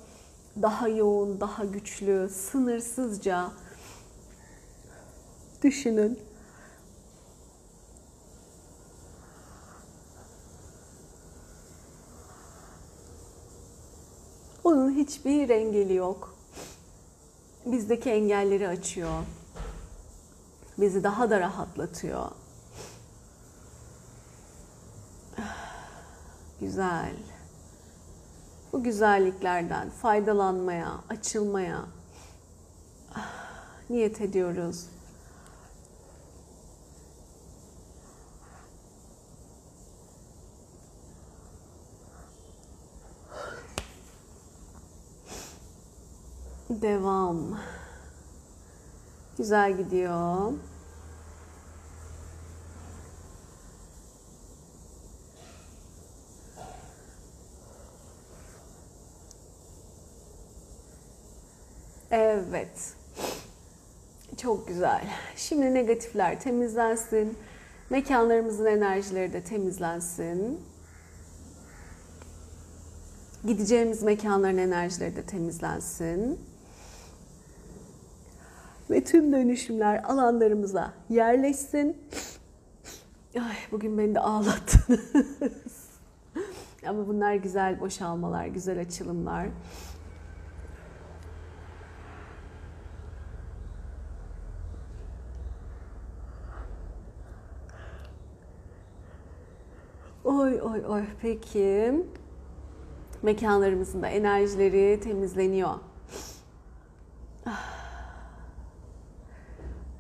Daha yoğun, daha güçlü, sınırsızca düşünün. Onun hiçbir engeli yok. Bizdeki engelleri açıyor bizi daha da rahatlatıyor. Güzel. Bu güzelliklerden faydalanmaya, açılmaya niyet ediyoruz. Devam. Güzel gidiyor. Evet. Çok güzel. Şimdi negatifler temizlensin. Mekanlarımızın enerjileri de temizlensin. Gideceğimiz mekanların enerjileri de temizlensin ve tüm dönüşümler alanlarımıza yerleşsin. Ay bugün beni de ağlattınız. [laughs] Ama bunlar güzel boşalmalar, güzel açılımlar. Oy oy peki. Mekanlarımızın da enerjileri temizleniyor.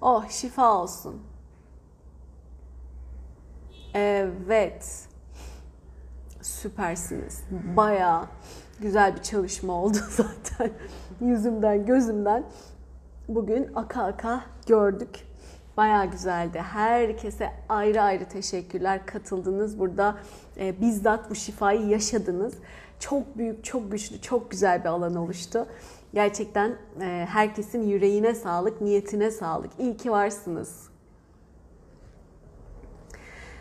Oh şifa olsun. Evet. Süpersiniz. Bayağı güzel bir çalışma oldu [laughs] zaten. Yüzümden, gözümden bugün aka aka gördük. Bayağı güzeldi. Herkese ayrı ayrı teşekkürler. Katıldınız. Burada e, bizzat bu şifayı yaşadınız. Çok büyük, çok güçlü, çok güzel bir alan oluştu. Gerçekten e, herkesin yüreğine sağlık, niyetine sağlık. İyi ki varsınız.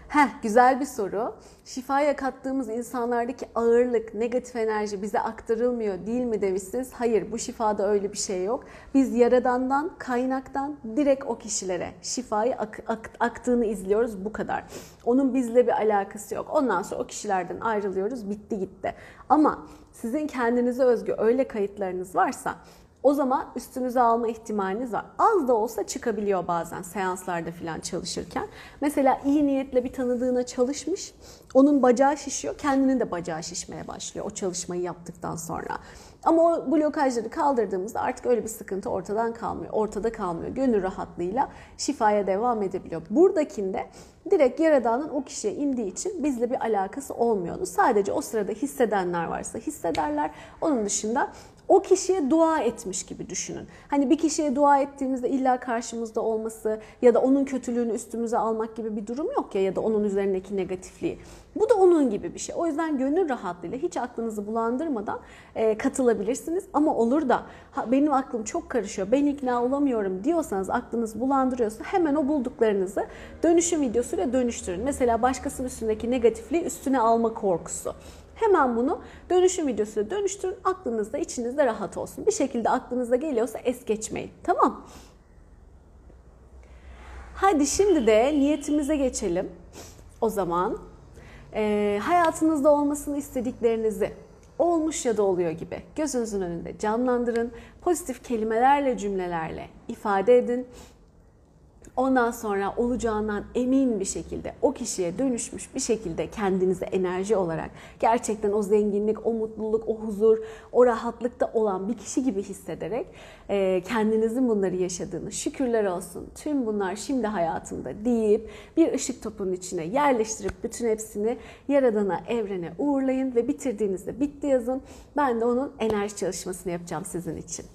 Heh, güzel bir soru. Şifaya kattığımız insanlardaki ağırlık, negatif enerji bize aktarılmıyor değil mi demişsiniz? Hayır, bu şifada öyle bir şey yok. Biz yaradandan, kaynaktan direkt o kişilere şifayı ak- ak- aktığını izliyoruz bu kadar. Onun bizle bir alakası yok. Ondan sonra o kişilerden ayrılıyoruz, bitti gitti. Ama sizin kendinize özgü öyle kayıtlarınız varsa o zaman üstünüze alma ihtimaliniz var. Az da olsa çıkabiliyor bazen seanslarda falan çalışırken. Mesela iyi niyetle bir tanıdığına çalışmış, onun bacağı şişiyor, kendinin de bacağı şişmeye başlıyor o çalışmayı yaptıktan sonra. Ama o blokajları kaldırdığımızda artık öyle bir sıkıntı ortadan kalmıyor. Ortada kalmıyor. Gönül rahatlığıyla şifaya devam edebiliyor. Buradakinde direkt Yaradan'ın o kişiye indiği için bizle bir alakası olmuyordu. Sadece o sırada hissedenler varsa hissederler. Onun dışında o kişiye dua etmiş gibi düşünün. Hani bir kişiye dua ettiğimizde illa karşımızda olması ya da onun kötülüğünü üstümüze almak gibi bir durum yok ya ya da onun üzerindeki negatifliği. Bu da onun gibi bir şey. O yüzden gönül rahatlığıyla hiç aklınızı bulandırmadan e, katılabilirsiniz. Ama olur da ha, benim aklım çok karışıyor, ben ikna olamıyorum diyorsanız aklınız bulandırıyorsa hemen o bulduklarınızı dönüşüm videosuyla dönüştürün. Mesela başkasının üstündeki negatifliği üstüne alma korkusu. Hemen bunu dönüşüm videosuna dönüştürün. Aklınızda, içinizde rahat olsun. Bir şekilde aklınıza geliyorsa es geçmeyin. Tamam. Hadi şimdi de niyetimize geçelim. O zaman e, hayatınızda olmasını istediklerinizi olmuş ya da oluyor gibi gözünüzün önünde canlandırın. Pozitif kelimelerle, cümlelerle ifade edin. Ondan sonra olacağından emin bir şekilde o kişiye dönüşmüş bir şekilde kendinize enerji olarak gerçekten o zenginlik, o mutluluk, o huzur, o rahatlıkta olan bir kişi gibi hissederek e, kendinizin bunları yaşadığını şükürler olsun tüm bunlar şimdi hayatımda deyip bir ışık topunun içine yerleştirip bütün hepsini Yaradan'a, evrene uğurlayın ve bitirdiğinizde bitti yazın. Ben de onun enerji çalışmasını yapacağım sizin için.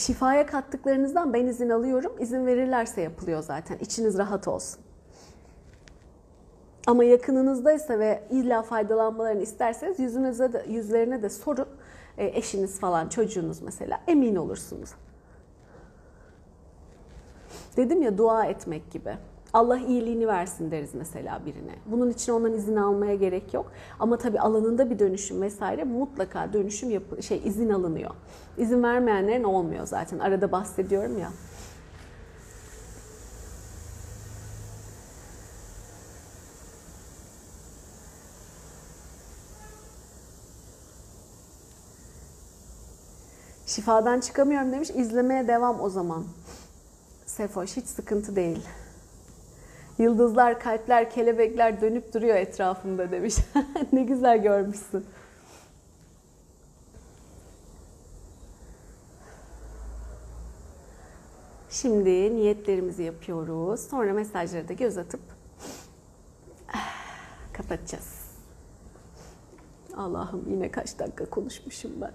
Şifaya kattıklarınızdan ben izin alıyorum. İzin verirlerse yapılıyor zaten. İçiniz rahat olsun. Ama yakınınızdaysa ve illa faydalanmalarını isterseniz yüzünüze de, yüzlerine de sorun. E, eşiniz falan, çocuğunuz mesela emin olursunuz. Dedim ya dua etmek gibi. Allah iyiliğini versin deriz mesela birine. Bunun için ondan izin almaya gerek yok. Ama tabii alanında bir dönüşüm vesaire mutlaka dönüşüm yapı şey izin alınıyor. İzin vermeyenlerin olmuyor zaten. Arada bahsediyorum ya. Şifadan çıkamıyorum demiş. İzlemeye devam o zaman. Sefoş hiç sıkıntı değil. Yıldızlar, kalpler, kelebekler dönüp duruyor etrafımda demiş. [laughs] ne güzel görmüşsün. Şimdi niyetlerimizi yapıyoruz. Sonra mesajları da göz atıp [sighs] kapatacağız. Allah'ım yine kaç dakika konuşmuşum ben.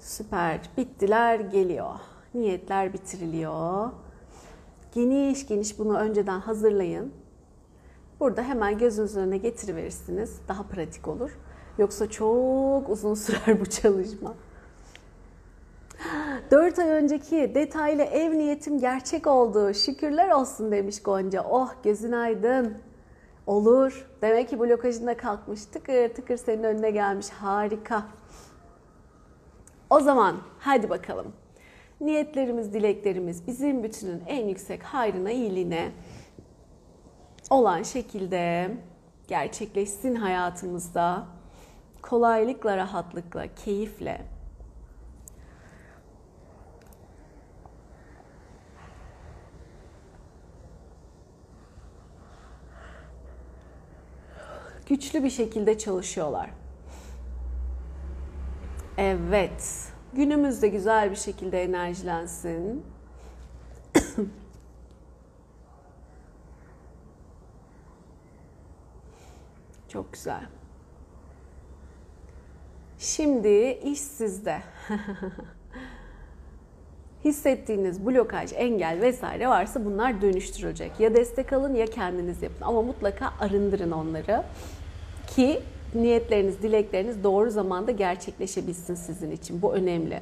Süper. Bittiler geliyor. Niyetler bitiriliyor. Geniş geniş bunu önceden hazırlayın. Burada hemen gözünüzün önüne getiriverirsiniz. Daha pratik olur. Yoksa çok uzun [laughs] sürer bu çalışma. 4 ay önceki detaylı ev niyetim gerçek oldu. Şükürler olsun demiş Gonca. Oh gözün aydın. Olur. Demek ki blokajında kalkmış. Tıkır tıkır senin önüne gelmiş. Harika. O zaman hadi bakalım. Niyetlerimiz, dileklerimiz bizim bütünün en yüksek hayrına, iyiliğine olan şekilde gerçekleşsin hayatımızda. Kolaylıkla, rahatlıkla, keyifle. Güçlü bir şekilde çalışıyorlar. Evet. Günümüz de güzel bir şekilde enerjilensin. Çok güzel. Şimdi iş sizde. [laughs] Hissettiğiniz blokaj, engel vesaire varsa bunlar dönüştürülecek. Ya destek alın ya kendiniz yapın ama mutlaka arındırın onları ki niyetleriniz, dilekleriniz doğru zamanda gerçekleşebilsin sizin için. Bu önemli.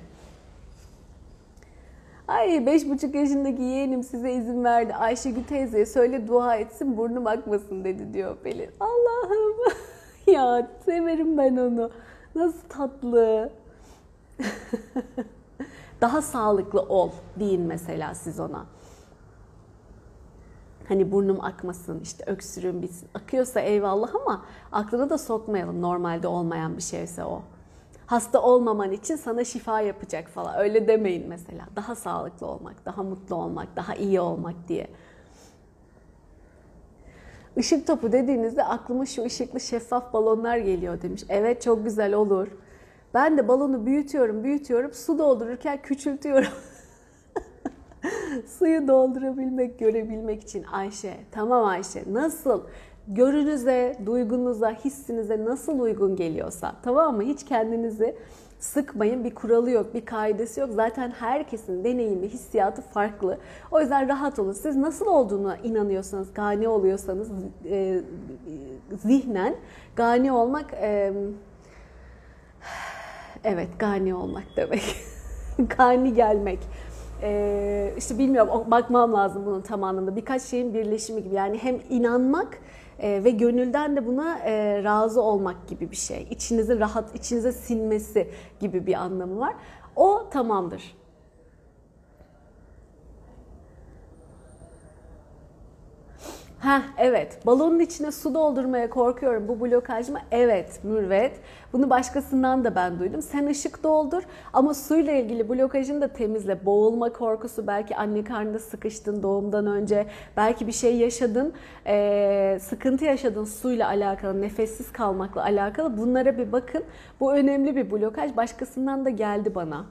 Ay beş buçuk yaşındaki yeğenim size izin verdi. Ayşegül teyzeye söyle dua etsin burnum akmasın dedi diyor Pelin. Allah'ım [laughs] ya severim ben onu. Nasıl tatlı. [laughs] Daha sağlıklı ol deyin mesela siz ona. Hani burnum akmasın, işte öksürüğüm bitsin. Akıyorsa eyvallah ama aklına da sokmayalım normalde olmayan bir şeyse o. Hasta olmaman için sana şifa yapacak falan. Öyle demeyin mesela. Daha sağlıklı olmak, daha mutlu olmak, daha iyi olmak diye. Işık topu dediğinizde aklıma şu ışıklı şeffaf balonlar geliyor demiş. Evet çok güzel olur. Ben de balonu büyütüyorum, büyütüyorum. Su doldururken küçültüyorum. [laughs] [laughs] Suyu doldurabilmek, görebilmek için Ayşe. Tamam Ayşe. Nasıl? Görünüze, duygunuza, hissinize nasıl uygun geliyorsa. Tamam mı? Hiç kendinizi sıkmayın. Bir kuralı yok, bir kaidesi yok. Zaten herkesin deneyimi, hissiyatı farklı. O yüzden rahat olun. Siz nasıl olduğuna inanıyorsanız, gani oluyorsanız e, zihnen gani olmak e, [sighs] evet gani olmak demek. [laughs] gani gelmek ee, işte bilmiyorum bakmam lazım bunun tam anlamda. Birkaç şeyin birleşimi gibi. Yani hem inanmak e, ve gönülden de buna e, razı olmak gibi bir şey. İçinizi rahat, içinize sinmesi gibi bir anlamı var. O tamamdır. Ha evet. Balonun içine su doldurmaya korkuyorum. Bu blokaj mı? Evet, mürvet. Bunu başkasından da ben duydum. Sen ışık doldur ama suyla ilgili blokajını da temizle. Boğulma korkusu, belki anne karnında sıkıştın doğumdan önce, belki bir şey yaşadın, ee, sıkıntı yaşadın suyla alakalı, nefessiz kalmakla alakalı. Bunlara bir bakın. Bu önemli bir blokaj. Başkasından da geldi bana.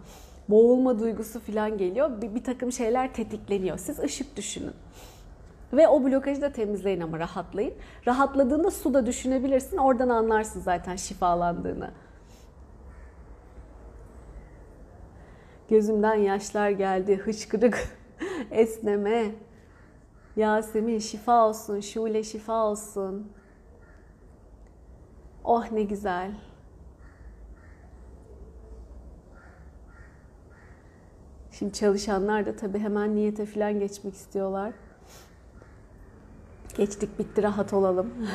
Boğulma duygusu falan geliyor. Bir, bir takım şeyler tetikleniyor. Siz ışık düşünün. Ve o blokajı da temizleyin ama rahatlayın. Rahatladığında su da düşünebilirsin. Oradan anlarsın zaten şifalandığını. Gözümden yaşlar geldi. Hıçkırık, [laughs] esneme. Yasemin şifa olsun, Şule şifa olsun. Oh ne güzel. Şimdi çalışanlar da tabii hemen niyete falan geçmek istiyorlar. Geçtik bitti rahat olalım. [laughs]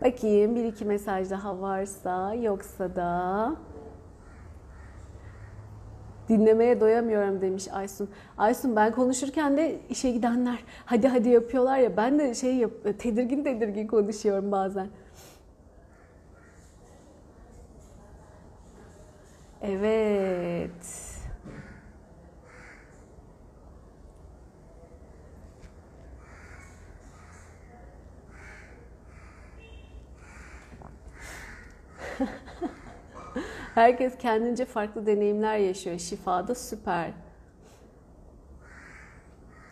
Bakayım bir iki mesaj daha varsa yoksa da dinlemeye doyamıyorum demiş Aysun. Aysun ben konuşurken de işe gidenler hadi hadi yapıyorlar ya ben de şey yap, tedirgin tedirgin konuşuyorum bazen. Evet. Herkes kendince farklı deneyimler yaşıyor. Şifada süper.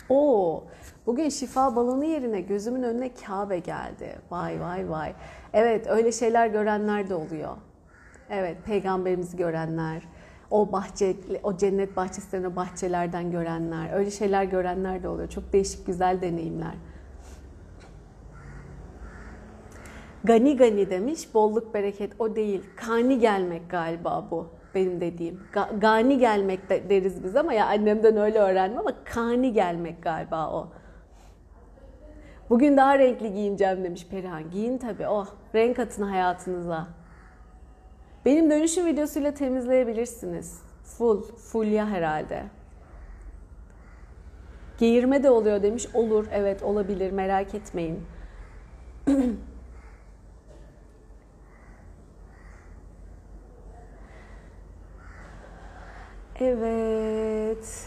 Oo, bugün şifa balonu yerine gözümün önüne Kabe geldi. Vay vay vay. Evet, öyle şeyler görenler de oluyor. Evet, peygamberimizi görenler, o bahçe, o cennet bahçeslerine bahçelerden görenler, öyle şeyler görenler de oluyor. Çok değişik, güzel deneyimler. Gani gani demiş, bolluk bereket o değil. Kani gelmek galiba bu benim dediğim. Ga, gani gelmek de, deriz biz ama ya annemden öyle öğrendim ama kani gelmek galiba o. Bugün daha renkli giyineceğim demiş Perihan. Giyin tabii oh renk atın hayatınıza. Benim dönüşüm videosuyla temizleyebilirsiniz. Full, full ya herhalde. Geğirme de oluyor demiş. Olur, evet olabilir merak etmeyin. [clears throat] Evet.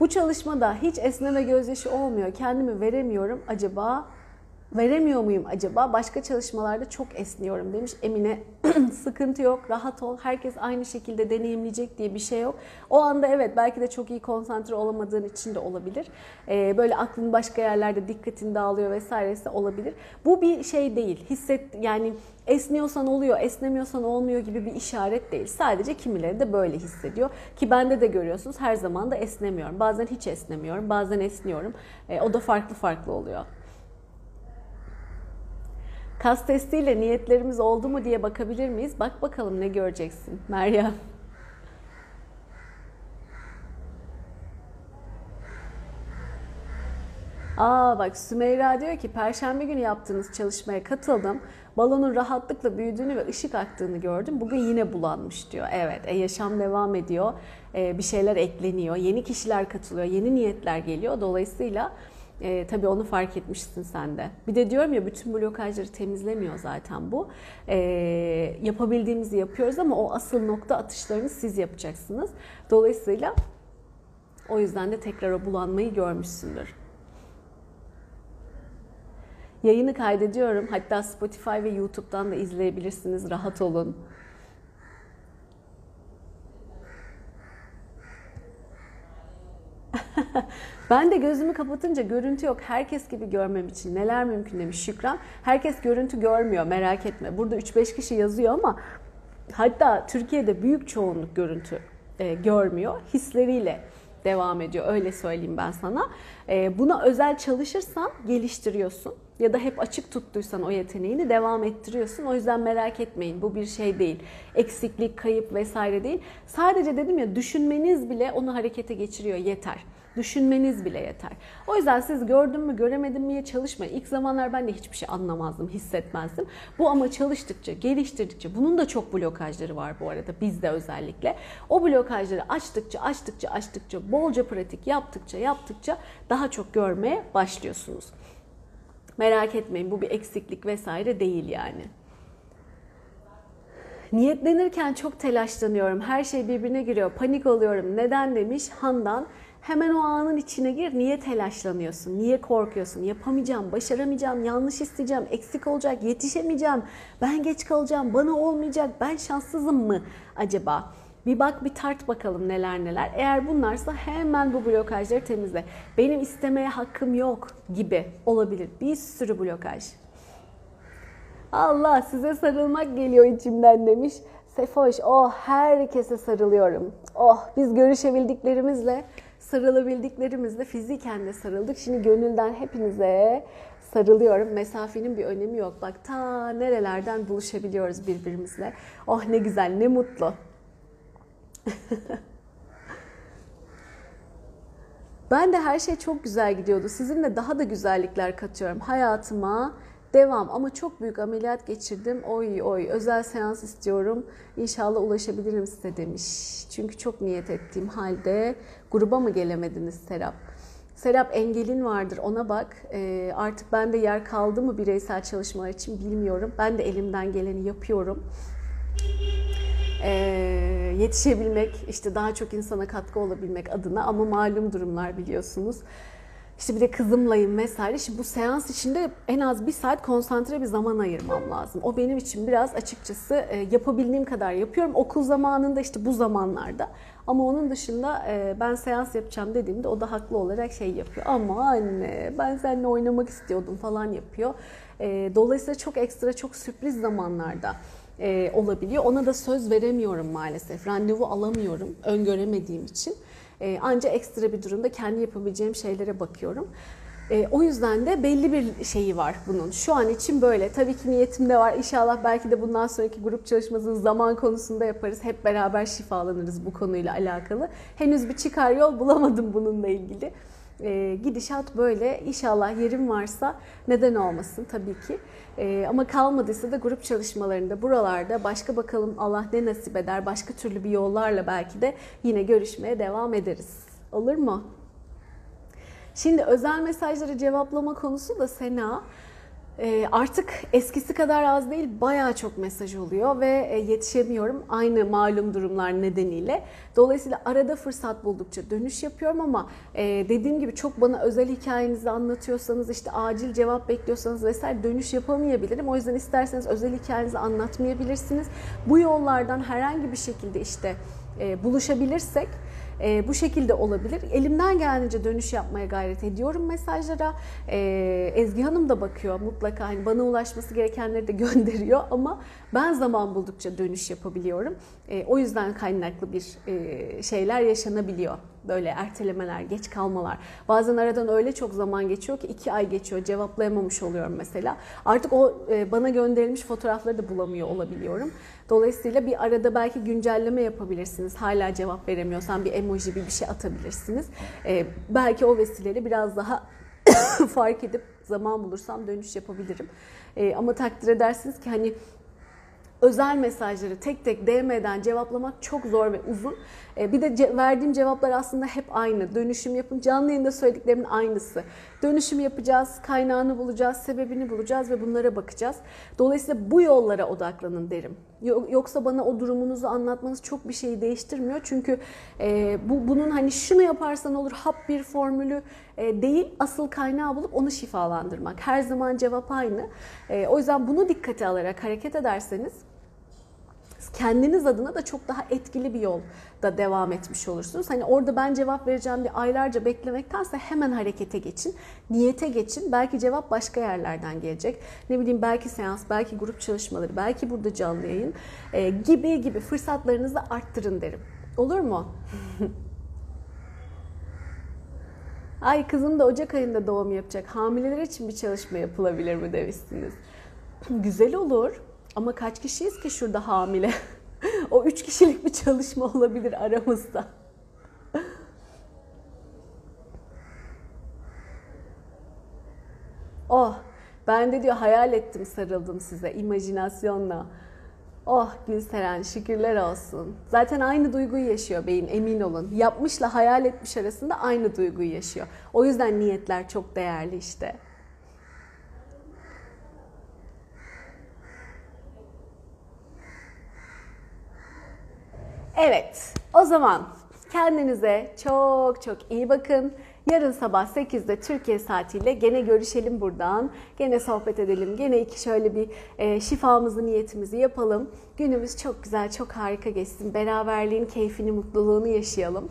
Bu çalışmada hiç esneme gözyaşı olmuyor. Kendimi veremiyorum. Acaba veremiyor muyum acaba? Başka çalışmalarda çok esniyorum demiş Emine. [clears throat] Sıkıntı yok, rahat ol. Herkes aynı şekilde deneyimleyecek diye bir şey yok. O anda evet belki de çok iyi konsantre olamadığın için de olabilir. Ee, böyle aklın başka yerlerde dikkatin dağılıyor vesairesi olabilir. Bu bir şey değil. Hisset yani esniyorsan oluyor, esnemiyorsan olmuyor gibi bir işaret değil. Sadece kimileri de böyle hissediyor. Ki bende de görüyorsunuz her zaman da esnemiyorum. Bazen hiç esnemiyorum, bazen esniyorum. Ee, o da farklı farklı oluyor. Kas testiyle niyetlerimiz oldu mu diye bakabilir miyiz? Bak bakalım ne göreceksin Meryem. Aa bak Sümeyra diyor ki Perşembe günü yaptığınız çalışmaya katıldım. Balonun rahatlıkla büyüdüğünü ve ışık aktığını gördüm. Bugün yine bulanmış diyor. Evet e, yaşam devam ediyor. E, bir şeyler ekleniyor. Yeni kişiler katılıyor. Yeni niyetler geliyor. Dolayısıyla e, tabii onu fark etmişsin sen de. Bir de diyorum ya bütün blokajları temizlemiyor zaten bu. E, yapabildiğimizi yapıyoruz ama o asıl nokta atışlarını siz yapacaksınız. Dolayısıyla o yüzden de tekrar o bulanmayı görmüşsündür. Yayını kaydediyorum. Hatta Spotify ve YouTube'dan da izleyebilirsiniz. Rahat olun. Ben de gözümü kapatınca görüntü yok. Herkes gibi görmem için neler mümkün demiş Şükran. Herkes görüntü görmüyor merak etme. Burada 3-5 kişi yazıyor ama hatta Türkiye'de büyük çoğunluk görüntü e, görmüyor. Hisleriyle devam ediyor. Öyle söyleyeyim ben sana. E, buna özel çalışırsan geliştiriyorsun ya da hep açık tuttuysan o yeteneğini devam ettiriyorsun. O yüzden merak etmeyin bu bir şey değil. Eksiklik, kayıp vesaire değil. Sadece dedim ya düşünmeniz bile onu harekete geçiriyor yeter. Düşünmeniz bile yeter. O yüzden siz gördüm mü göremedim miye çalışmayın. İlk zamanlar ben de hiçbir şey anlamazdım, hissetmezdim. Bu ama çalıştıkça, geliştirdikçe, bunun da çok blokajları var bu arada bizde özellikle. O blokajları açtıkça, açtıkça, açtıkça, bolca pratik yaptıkça, yaptıkça daha çok görmeye başlıyorsunuz. Merak etmeyin bu bir eksiklik vesaire değil yani. Niyetlenirken çok telaşlanıyorum. Her şey birbirine giriyor. Panik oluyorum. Neden demiş Handan. Hemen o anın içine gir. Niye telaşlanıyorsun? Niye korkuyorsun? Yapamayacağım, başaramayacağım, yanlış isteyeceğim, eksik olacak, yetişemeyeceğim, ben geç kalacağım, bana olmayacak, ben şanssızım mı acaba? Bir bak bir tart bakalım neler neler. Eğer bunlarsa hemen bu blokajları temizle. Benim istemeye hakkım yok gibi olabilir. Bir sürü blokaj. Allah size sarılmak geliyor içimden demiş. Sefoş, oh herkese sarılıyorum. Oh biz görüşebildiklerimizle, sarılabildiklerimizle fiziken de sarıldık. Şimdi gönülden hepinize sarılıyorum. Mesafenin bir önemi yok. Bak ta nerelerden buluşabiliyoruz birbirimizle. Oh ne güzel, ne mutlu. [laughs] ben de her şey çok güzel gidiyordu. Sizinle daha da güzellikler katıyorum hayatıma. Devam ama çok büyük ameliyat geçirdim. Oy oy özel seans istiyorum. İnşallah ulaşabilirim size demiş. Çünkü çok niyet ettiğim halde gruba mı gelemediniz Serap? Serap engelin vardır ona bak. E, artık ben de yer kaldı mı bireysel çalışmalar için bilmiyorum. Ben de elimden geleni yapıyorum e, yetişebilmek, işte daha çok insana katkı olabilmek adına ama malum durumlar biliyorsunuz. İşte bir de kızımlayım vesaire. Şimdi bu seans içinde en az bir saat konsantre bir zaman ayırmam lazım. O benim için biraz açıkçası e, yapabildiğim kadar yapıyorum. Okul zamanında işte bu zamanlarda. Ama onun dışında e, ben seans yapacağım dediğimde o da haklı olarak şey yapıyor. Ama anne ben seninle oynamak istiyordum falan yapıyor. E, dolayısıyla çok ekstra çok sürpriz zamanlarda e, olabiliyor. Ona da söz veremiyorum maalesef. Randevu alamıyorum öngöremediğim için. E, ancak ekstra bir durumda kendi yapabileceğim şeylere bakıyorum. E, o yüzden de belli bir şeyi var bunun. Şu an için böyle. Tabii ki niyetim de var. İnşallah belki de bundan sonraki grup çalışmasını zaman konusunda yaparız. Hep beraber şifalanırız bu konuyla alakalı. Henüz bir çıkar yol bulamadım bununla ilgili. E, gidişat böyle. İnşallah yerim varsa neden olmasın tabii ki. E, ama kalmadıysa da grup çalışmalarında buralarda başka bakalım Allah ne nasip eder başka türlü bir yollarla belki de yine görüşmeye devam ederiz. Olur mu? Şimdi özel mesajları cevaplama konusu da Sena. E, artık eskisi kadar az değil bayağı çok mesaj oluyor ve e, yetişemiyorum aynı malum durumlar nedeniyle. Dolayısıyla arada fırsat buldukça dönüş yapıyorum ama e, dediğim gibi çok bana özel hikayenizi anlatıyorsanız işte acil cevap bekliyorsanız vesaire dönüş yapamayabilirim. O yüzden isterseniz özel hikayenizi anlatmayabilirsiniz. Bu yollardan herhangi bir şekilde işte buluşabilirsek e, bu şekilde olabilir. Elimden geldiğince dönüş yapmaya gayret ediyorum mesajlara. E, Ezgi Hanım da bakıyor mutlaka hani bana ulaşması gerekenleri de [laughs] gönderiyor ama ben zaman buldukça dönüş yapabiliyorum. E, o yüzden kaynaklı bir e, şeyler yaşanabiliyor. Böyle ertelemeler, geç kalmalar. Bazen aradan öyle çok zaman geçiyor ki iki ay geçiyor cevaplayamamış oluyorum mesela. Artık o e, bana gönderilmiş fotoğrafları da bulamıyor olabiliyorum. Dolayısıyla bir arada belki güncelleme yapabilirsiniz. Hala cevap veremiyorsan bir emoji bir bir şey atabilirsiniz. Ee, belki o vesileyle biraz daha [coughs] fark edip zaman bulursam dönüş yapabilirim. Ee, ama takdir edersiniz ki hani özel mesajları tek tek DM'den cevaplamak çok zor ve uzun. E, bir de verdiğim cevaplar aslında hep aynı. Dönüşüm yapın. Canlı yayında söylediklerimin aynısı. Dönüşüm yapacağız, kaynağını bulacağız, sebebini bulacağız ve bunlara bakacağız. Dolayısıyla bu yollara odaklanın derim. Yoksa bana o durumunuzu anlatmanız çok bir şeyi değiştirmiyor. Çünkü e, bu bunun hani şunu yaparsan olur hap bir formülü e, değil. Asıl kaynağı bulup onu şifalandırmak. Her zaman cevap aynı. O yüzden bunu dikkate alarak hareket ederseniz kendiniz adına da çok daha etkili bir yolda devam etmiş olursunuz. Hani orada ben cevap vereceğim bir aylarca beklemektense hemen harekete geçin, niyete geçin. Belki cevap başka yerlerden gelecek. Ne bileyim belki seans, belki grup çalışmaları, belki burada canlı yayın e, gibi gibi fırsatlarınızı arttırın derim. Olur mu? [laughs] Ay kızım da Ocak ayında doğum yapacak. Hamileler için bir çalışma yapılabilir mi demişsiniz. [clears throat] Güzel olur. Ama kaç kişiyiz ki şurada hamile? [laughs] o üç kişilik bir çalışma olabilir aramızda. [laughs] oh, ben de diyor hayal ettim sarıldım size imajinasyonla. Oh Gülseren şükürler olsun. Zaten aynı duyguyu yaşıyor beyin emin olun. Yapmışla hayal etmiş arasında aynı duyguyu yaşıyor. O yüzden niyetler çok değerli işte. Evet, o zaman kendinize çok çok iyi bakın. Yarın sabah 8'de Türkiye saatiyle gene görüşelim buradan. Gene sohbet edelim. Gene iki şöyle bir e, şifamızı, niyetimizi yapalım. Günümüz çok güzel, çok harika geçsin. Beraberliğin keyfini, mutluluğunu yaşayalım.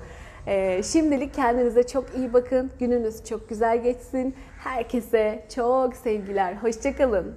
E, şimdilik kendinize çok iyi bakın. Gününüz çok güzel geçsin. Herkese çok sevgiler. Hoşçakalın.